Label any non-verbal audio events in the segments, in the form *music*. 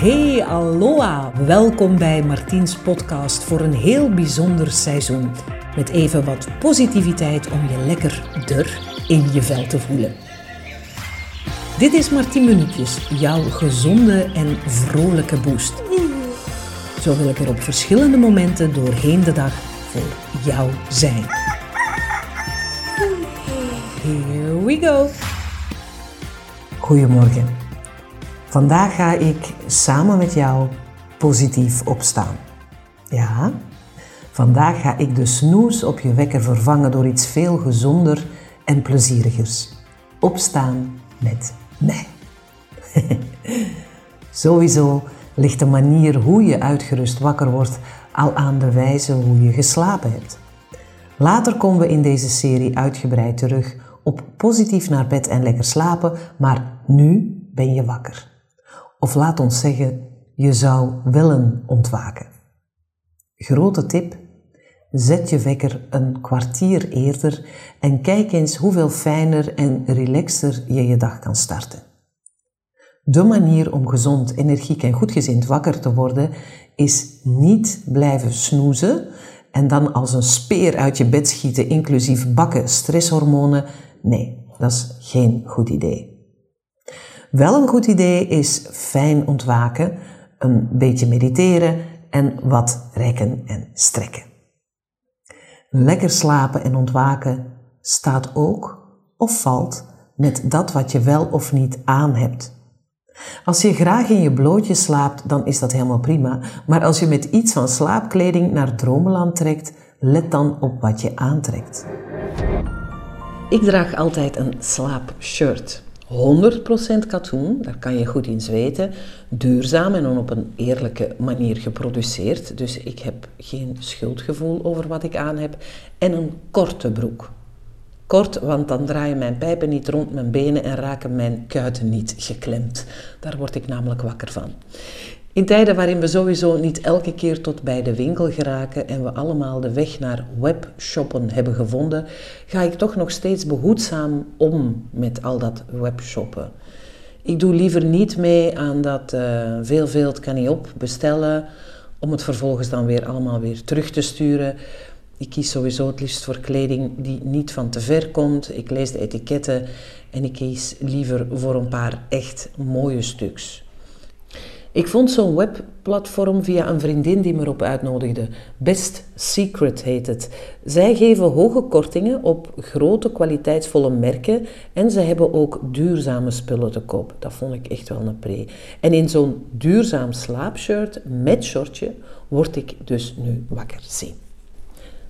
Hey, aloha! Welkom bij Martiens podcast voor een heel bijzonder seizoen. Met even wat positiviteit om je lekker der in je vel te voelen. Dit is Martien Minuutjes, jouw gezonde en vrolijke boost. Zo wil ik er op verschillende momenten doorheen de dag voor jou zijn. Here we go! Goedemorgen. Vandaag ga ik samen met jou positief opstaan. Ja, vandaag ga ik de snoes op je wekker vervangen door iets veel gezonder en plezierigers. Opstaan met mij. *laughs* Sowieso ligt de manier hoe je uitgerust wakker wordt al aan de wijze hoe je geslapen hebt. Later komen we in deze serie uitgebreid terug op positief naar bed en lekker slapen, maar nu ben je wakker. Of laat ons zeggen, je zou willen ontwaken. Grote tip: zet je wekker een kwartier eerder en kijk eens hoeveel fijner en relaxter je je dag kan starten. De manier om gezond, energiek en goedgezind wakker te worden is niet blijven snoezen en dan als een speer uit je bed schieten, inclusief bakken stresshormonen. Nee, dat is geen goed idee. Wel een goed idee is fijn ontwaken, een beetje mediteren en wat rekken en strekken. Lekker slapen en ontwaken staat ook of valt met dat wat je wel of niet aan hebt. Als je graag in je blootje slaapt, dan is dat helemaal prima. Maar als je met iets van slaapkleding naar dromenland trekt, let dan op wat je aantrekt. Ik draag altijd een slaapshirt. 100% katoen, daar kan je goed in zweten, duurzaam en op een eerlijke manier geproduceerd. Dus ik heb geen schuldgevoel over wat ik aan heb. En een korte broek. Kort, want dan draaien mijn pijpen niet rond mijn benen en raken mijn kuiten niet geklemd. Daar word ik namelijk wakker van. In tijden waarin we sowieso niet elke keer tot bij de winkel geraken en we allemaal de weg naar webshoppen hebben gevonden, ga ik toch nog steeds behoedzaam om met al dat webshoppen. Ik doe liever niet mee aan dat uh, veel veel kan niet op bestellen, om het vervolgens dan weer allemaal weer terug te sturen. Ik kies sowieso het liefst voor kleding die niet van te ver komt. Ik lees de etiketten en ik kies liever voor een paar echt mooie stuks. Ik vond zo'n webplatform via een vriendin die me erop uitnodigde. Best Secret heet het. Zij geven hoge kortingen op grote kwaliteitsvolle merken en ze hebben ook duurzame spullen te koop. Dat vond ik echt wel een pre. En in zo'n duurzaam slaapshirt met shortje word ik dus nu wakker. Zie.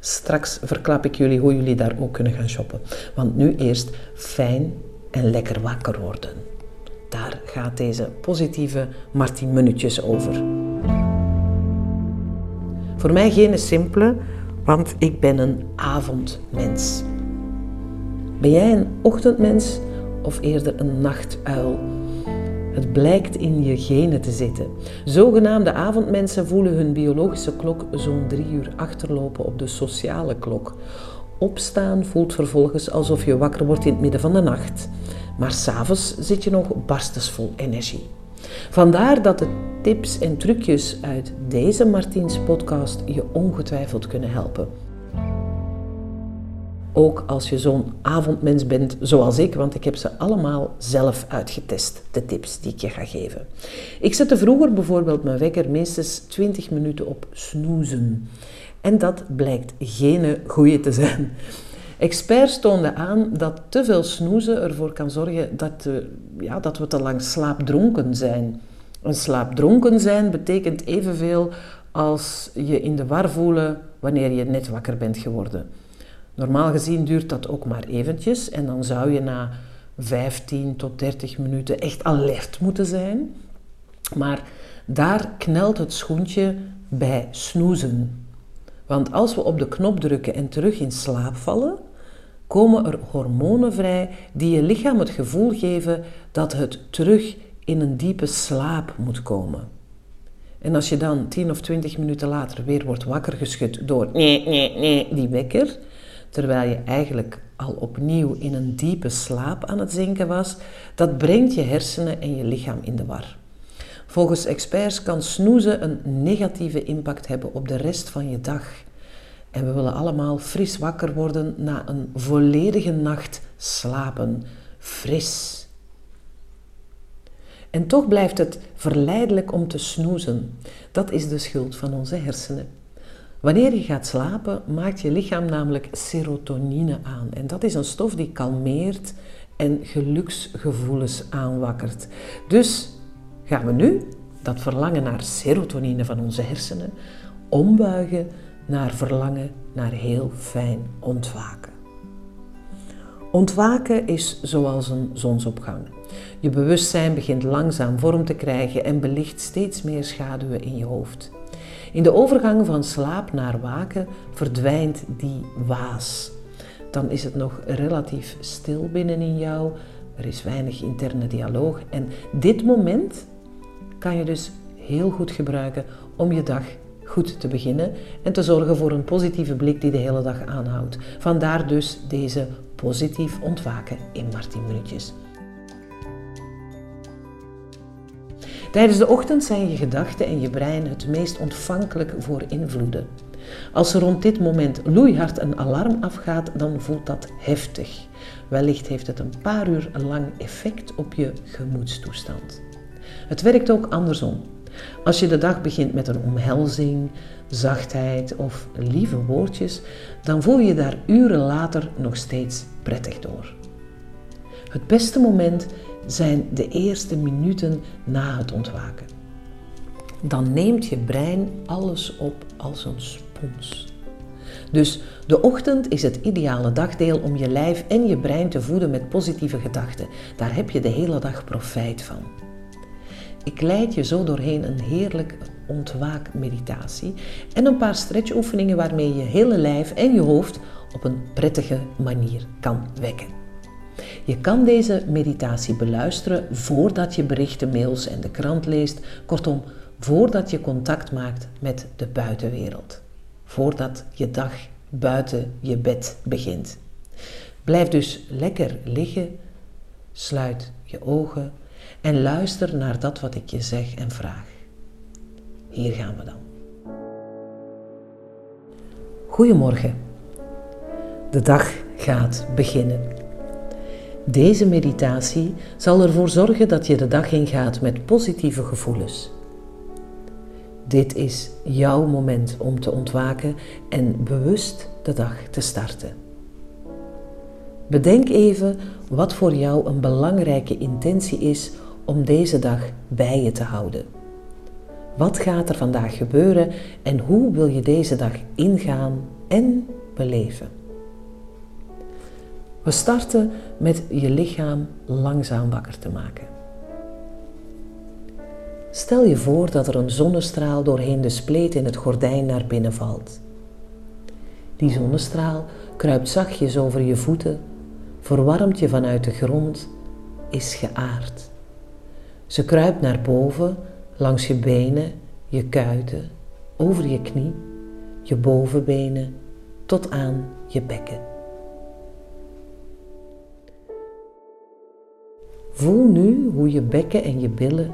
Straks verklap ik jullie hoe jullie daar ook kunnen gaan shoppen. Want nu eerst fijn en lekker wakker worden. Daar gaat deze positieve Martin minuutjes over. Voor mij geen simpele, want ik ben een avondmens. Ben jij een ochtendmens of eerder een nachtuil? Het blijkt in je genen te zitten. Zogenaamde avondmensen voelen hun biologische klok zo'n drie uur achterlopen op de sociale klok. Opstaan voelt vervolgens alsof je wakker wordt in het midden van de nacht. Maar s'avonds zit je nog barstensvol energie. Vandaar dat de tips en trucjes uit deze Martiens podcast je ongetwijfeld kunnen helpen. Ook als je zo'n avondmens bent zoals ik, want ik heb ze allemaal zelf uitgetest, de tips die ik je ga geven. Ik zette vroeger bijvoorbeeld mijn wekker minstens 20 minuten op snoezen. En dat blijkt geen goede te zijn. Experts toonden aan dat te veel snoezen ervoor kan zorgen dat, ja, dat we te lang slaapdronken zijn. Een slaapdronken zijn betekent evenveel als je in de war voelen wanneer je net wakker bent geworden. Normaal gezien duurt dat ook maar eventjes en dan zou je na 15 tot 30 minuten echt alert moeten zijn. Maar daar knelt het schoentje bij snoezen. Want als we op de knop drukken en terug in slaap vallen, komen er hormonen vrij die je lichaam het gevoel geven dat het terug in een diepe slaap moet komen. En als je dan 10 of 20 minuten later weer wordt wakker geschud door nee, nee, nee, die wekker, terwijl je eigenlijk al opnieuw in een diepe slaap aan het zinken was, dat brengt je hersenen en je lichaam in de war. Volgens experts kan snoezen een negatieve impact hebben op de rest van je dag. En we willen allemaal fris wakker worden na een volledige nacht slapen. Fris. En toch blijft het verleidelijk om te snoezen. Dat is de schuld van onze hersenen. Wanneer je gaat slapen, maakt je lichaam namelijk serotonine aan. En dat is een stof die kalmeert en geluksgevoelens aanwakkert. Dus gaan we nu dat verlangen naar serotonine van onze hersenen ombuigen naar verlangen naar heel fijn ontwaken. Ontwaken is zoals een zonsopgang. Je bewustzijn begint langzaam vorm te krijgen en belicht steeds meer schaduwen in je hoofd. In de overgang van slaap naar waken verdwijnt die waas. Dan is het nog relatief stil binnenin jou. Er is weinig interne dialoog. En dit moment kan je dus heel goed gebruiken om je dag goed te beginnen en te zorgen voor een positieve blik die de hele dag aanhoudt. Vandaar dus deze positief ontwaken in maar 10 minuutjes. Tijdens de ochtend zijn je gedachten en je brein het meest ontvankelijk voor invloeden. Als er rond dit moment loeihard een alarm afgaat, dan voelt dat heftig. Wellicht heeft het een paar uur lang effect op je gemoedstoestand. Het werkt ook andersom. Als je de dag begint met een omhelzing, zachtheid of lieve woordjes, dan voel je daar uren later nog steeds prettig door. Het beste moment zijn de eerste minuten na het ontwaken. Dan neemt je brein alles op als een spons. Dus de ochtend is het ideale dagdeel om je lijf en je brein te voeden met positieve gedachten. Daar heb je de hele dag profijt van. Ik leid je zo doorheen een heerlijk ontwaakmeditatie en een paar stretchoefeningen waarmee je hele lijf en je hoofd op een prettige manier kan wekken. Je kan deze meditatie beluisteren voordat je berichten, mails en de krant leest. Kortom, voordat je contact maakt met de buitenwereld. Voordat je dag buiten je bed begint. Blijf dus lekker liggen, sluit je ogen en luister naar dat wat ik je zeg en vraag. Hier gaan we dan. Goedemorgen. De dag gaat beginnen. Deze meditatie zal ervoor zorgen dat je de dag ingaat met positieve gevoelens. Dit is jouw moment om te ontwaken en bewust de dag te starten. Bedenk even wat voor jou een belangrijke intentie is om deze dag bij je te houden. Wat gaat er vandaag gebeuren en hoe wil je deze dag ingaan en beleven? We starten met je lichaam langzaam wakker te maken. Stel je voor dat er een zonnestraal doorheen de spleet in het gordijn naar binnen valt. Die zonnestraal kruipt zachtjes over je voeten, verwarmt je vanuit de grond, is geaard. Ze kruipt naar boven, langs je benen, je kuiten, over je knie, je bovenbenen, tot aan je bekken. Voel nu hoe je bekken en je billen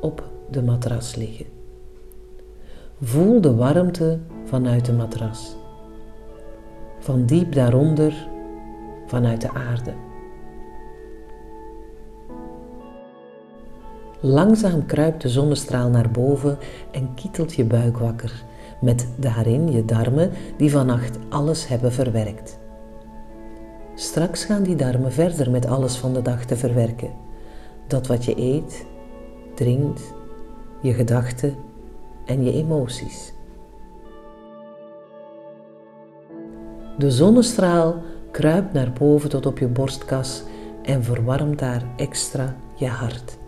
op de matras liggen. Voel de warmte vanuit de matras. Van diep daaronder, vanuit de aarde. Langzaam kruipt de zonnestraal naar boven en kietelt je buik wakker, met daarin je darmen die vannacht alles hebben verwerkt. Straks gaan die darmen verder met alles van de dag te verwerken. Dat wat je eet, drinkt, je gedachten en je emoties. De zonnestraal kruipt naar boven tot op je borstkas en verwarmt daar extra je hart.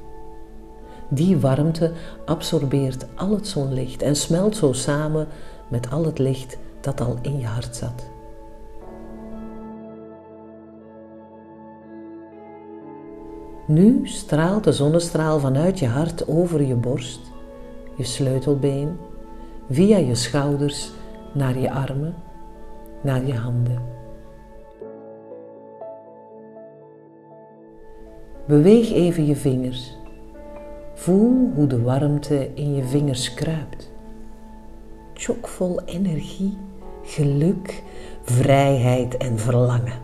Die warmte absorbeert al het zonlicht en smelt zo samen met al het licht dat al in je hart zat. Nu straalt de zonnestraal vanuit je hart over je borst, je sleutelbeen, via je schouders naar je armen, naar je handen. Beweeg even je vingers. Voel hoe de warmte in je vingers kruipt. Chockvol energie, geluk, vrijheid en verlangen.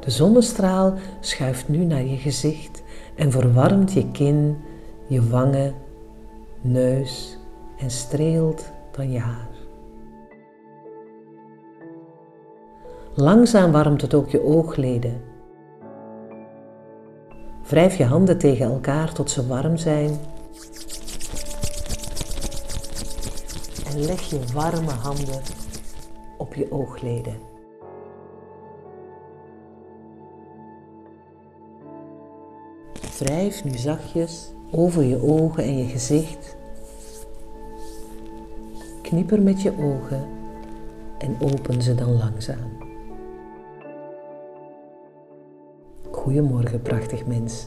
De zonnestraal schuift nu naar je gezicht en verwarmt je kin, je wangen, neus en streelt dan je haar. Langzaam warmt het ook je oogleden. Wrijf je handen tegen elkaar tot ze warm zijn. En leg je warme handen op je oogleden. Wrijf nu zachtjes over je ogen en je gezicht. Knieper met je ogen en open ze dan langzaam. Goedemorgen, prachtig mens.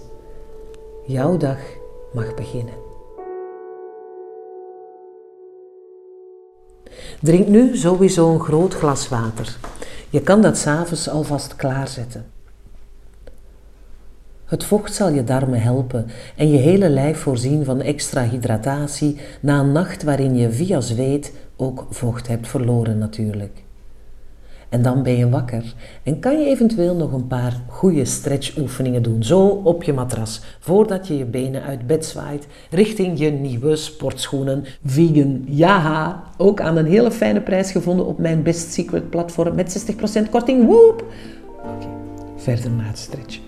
Jouw dag mag beginnen. Drink nu sowieso een groot glas water. Je kan dat s'avonds alvast klaarzetten. Het vocht zal je darmen helpen en je hele lijf voorzien van extra hydratatie na een nacht waarin je via zweet ook vocht hebt verloren natuurlijk. En dan ben je wakker en kan je eventueel nog een paar goede stretchoefeningen doen, zo op je matras, voordat je je benen uit bed zwaait richting je nieuwe sportschoenen. Vegan, ja, ook aan een hele fijne prijs gevonden op mijn Best Secret platform met 60% korting. Woep! Oké, verder naar het stretchen.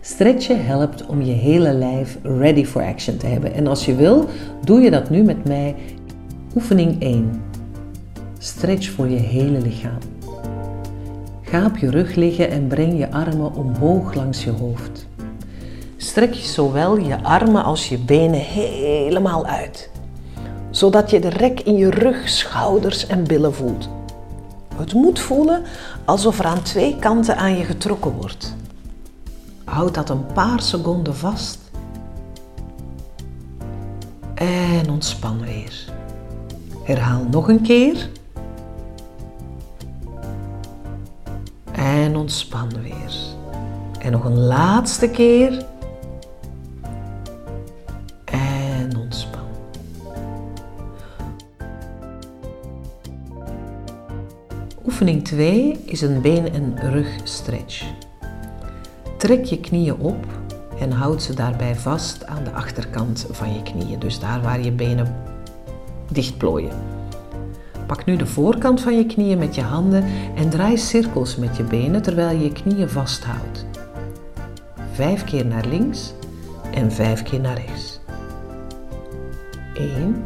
Stretchen helpt om je hele lijf ready for action te hebben. En als je wil, doe je dat nu met mij. Oefening 1. Stretch voor je hele lichaam. Ga op je rug liggen en breng je armen omhoog langs je hoofd. Strek zowel je armen als je benen helemaal uit, zodat je de rek in je rug, schouders en billen voelt. Het moet voelen alsof er aan twee kanten aan je getrokken wordt. Houd dat een paar seconden vast. En ontspan weer. Herhaal nog een keer. Ontspan weer. En nog een laatste keer. En ontspan. Oefening 2 is een been- en rugstretch. Trek je knieën op en houd ze daarbij vast aan de achterkant van je knieën, dus daar waar je benen dicht plooien. Pak nu de voorkant van je knieën met je handen en draai cirkels met je benen terwijl je je knieën vasthoudt. Vijf keer naar links en vijf keer naar rechts. 1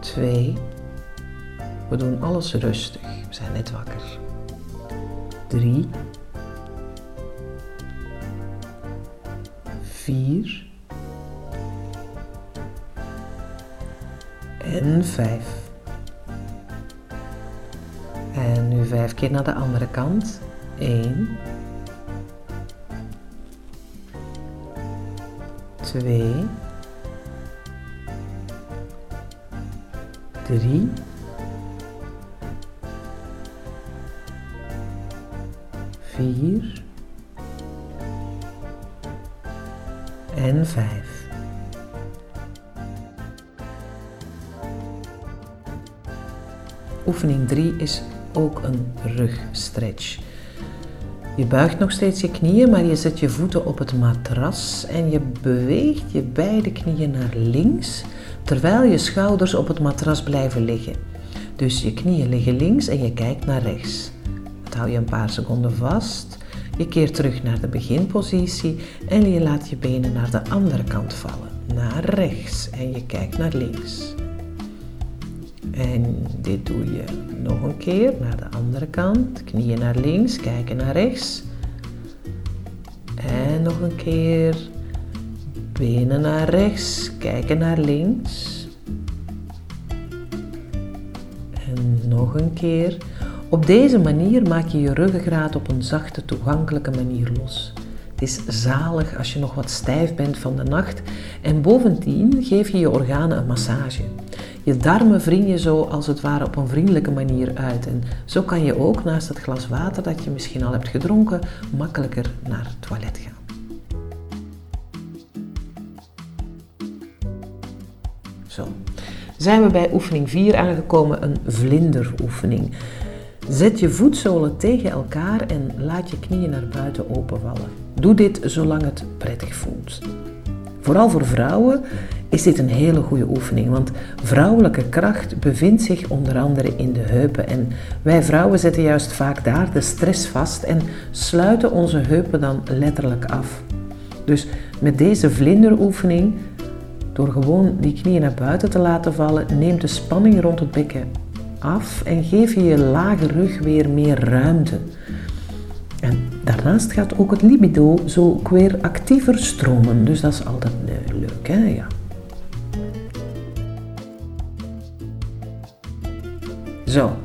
2 We doen alles rustig. We zijn net wakker. 3 4 en 5. En nu vijf keer naar de andere kant. 1, 2, 3, 4 en 5. Oefening 3 is ook een rugstretch. Je buigt nog steeds je knieën, maar je zet je voeten op het matras en je beweegt je beide knieën naar links, terwijl je schouders op het matras blijven liggen. Dus je knieën liggen links en je kijkt naar rechts. Dat hou je een paar seconden vast. Je keert terug naar de beginpositie en je laat je benen naar de andere kant vallen, naar rechts en je kijkt naar links. En dit doe je nog een keer naar de andere kant. Knieën naar links, kijken naar rechts. En nog een keer. Benen naar rechts, kijken naar links. En nog een keer. Op deze manier maak je je ruggengraat op een zachte, toegankelijke manier los. Het is zalig als je nog wat stijf bent van de nacht en bovendien geef je je organen een massage. Je darmen wring je zo als het ware op een vriendelijke manier uit. En zo kan je ook naast het glas water dat je misschien al hebt gedronken, makkelijker naar het toilet gaan. Zo. Zijn we bij oefening 4 aangekomen, een vlinderoefening. Zet je voetzolen tegen elkaar en laat je knieën naar buiten openvallen. Doe dit zolang het prettig voelt. Vooral voor vrouwen is dit een hele goede oefening, want vrouwelijke kracht bevindt zich onder andere in de heupen. En wij vrouwen zetten juist vaak daar de stress vast en sluiten onze heupen dan letterlijk af. Dus met deze vlinderoefening, door gewoon die knieën naar buiten te laten vallen, neemt de spanning rond het bekken af en geef je je lage rug weer meer ruimte. Daarnaast gaat ook het libido zo weer actiever stromen. Dus dat is altijd eh, leuk, hè? Ja. Zo,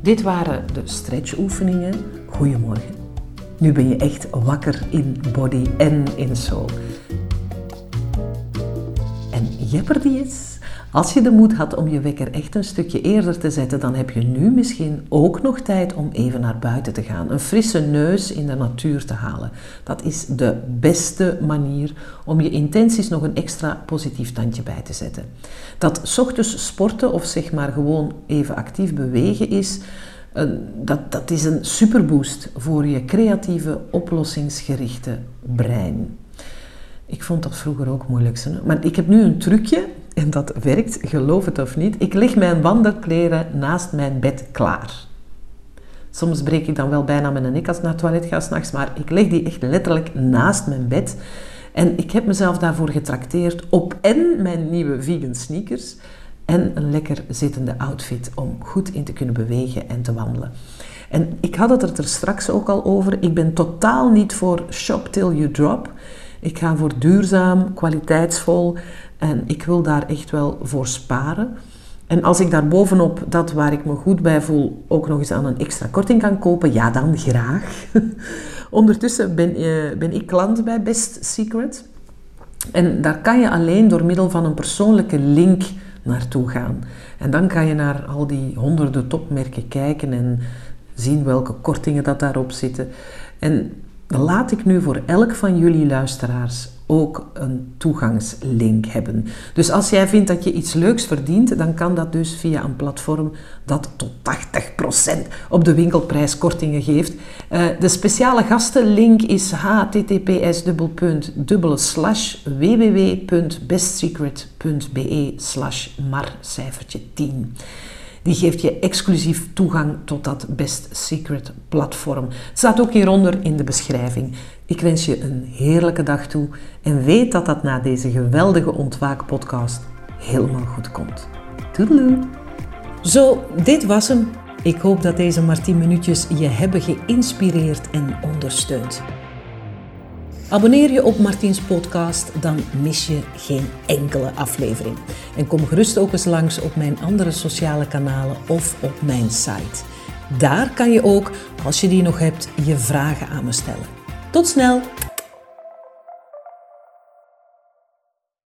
dit waren de stretchoefeningen. Goedemorgen. Nu ben je echt wakker in body en in soul. En Jeopardy is als je de moed had om je wekker echt een stukje eerder te zetten, dan heb je nu misschien ook nog tijd om even naar buiten te gaan. Een frisse neus in de natuur te halen. Dat is de beste manier om je intenties nog een extra positief tandje bij te zetten. Dat ochtends sporten of zeg maar gewoon even actief bewegen is, dat, dat is een superboost voor je creatieve, oplossingsgerichte brein. Ik vond dat vroeger ook moeilijk. Maar ik heb nu een trucje en dat werkt, geloof het of niet. Ik leg mijn wandelkleren naast mijn bed klaar. Soms breek ik dan wel bijna mijn nek als ik naar het toilet ga s'nachts, maar ik leg die echt letterlijk naast mijn bed. En ik heb mezelf daarvoor getrakteerd op en mijn nieuwe vegan sneakers en een lekker zittende outfit om goed in te kunnen bewegen en te wandelen. En ik had het er straks ook al over. Ik ben totaal niet voor shop till you drop. Ik ga voor duurzaam, kwaliteitsvol en ik wil daar echt wel voor sparen. En als ik daar bovenop dat waar ik me goed bij voel ook nog eens aan een extra korting kan kopen, ja dan graag. *laughs* Ondertussen ben, uh, ben ik klant bij Best Secret. En daar kan je alleen door middel van een persoonlijke link naartoe gaan. En dan kan je naar al die honderden topmerken kijken en zien welke kortingen dat daarop zitten. En laat ik nu voor elk van jullie luisteraars ook een toegangslink hebben. Dus als jij vindt dat je iets leuks verdient, dan kan dat dus via een platform dat tot 80% op de winkelprijs kortingen geeft. Uh, de speciale gastenlink is https www.bestsecret.be slash mar 10. Die geeft je exclusief toegang tot dat Best Secret platform. Het staat ook hieronder in de beschrijving. Ik wens je een heerlijke dag toe en weet dat dat na deze geweldige ontwaakpodcast helemaal goed komt. Toedeloe! Zo, dit was hem. Ik hoop dat deze maar 10 minuutjes je hebben geïnspireerd en ondersteund. Abonneer je op Martiens podcast, dan mis je geen enkele aflevering. En kom gerust ook eens langs op mijn andere sociale kanalen of op mijn site. Daar kan je ook, als je die nog hebt, je vragen aan me stellen. Tot snel!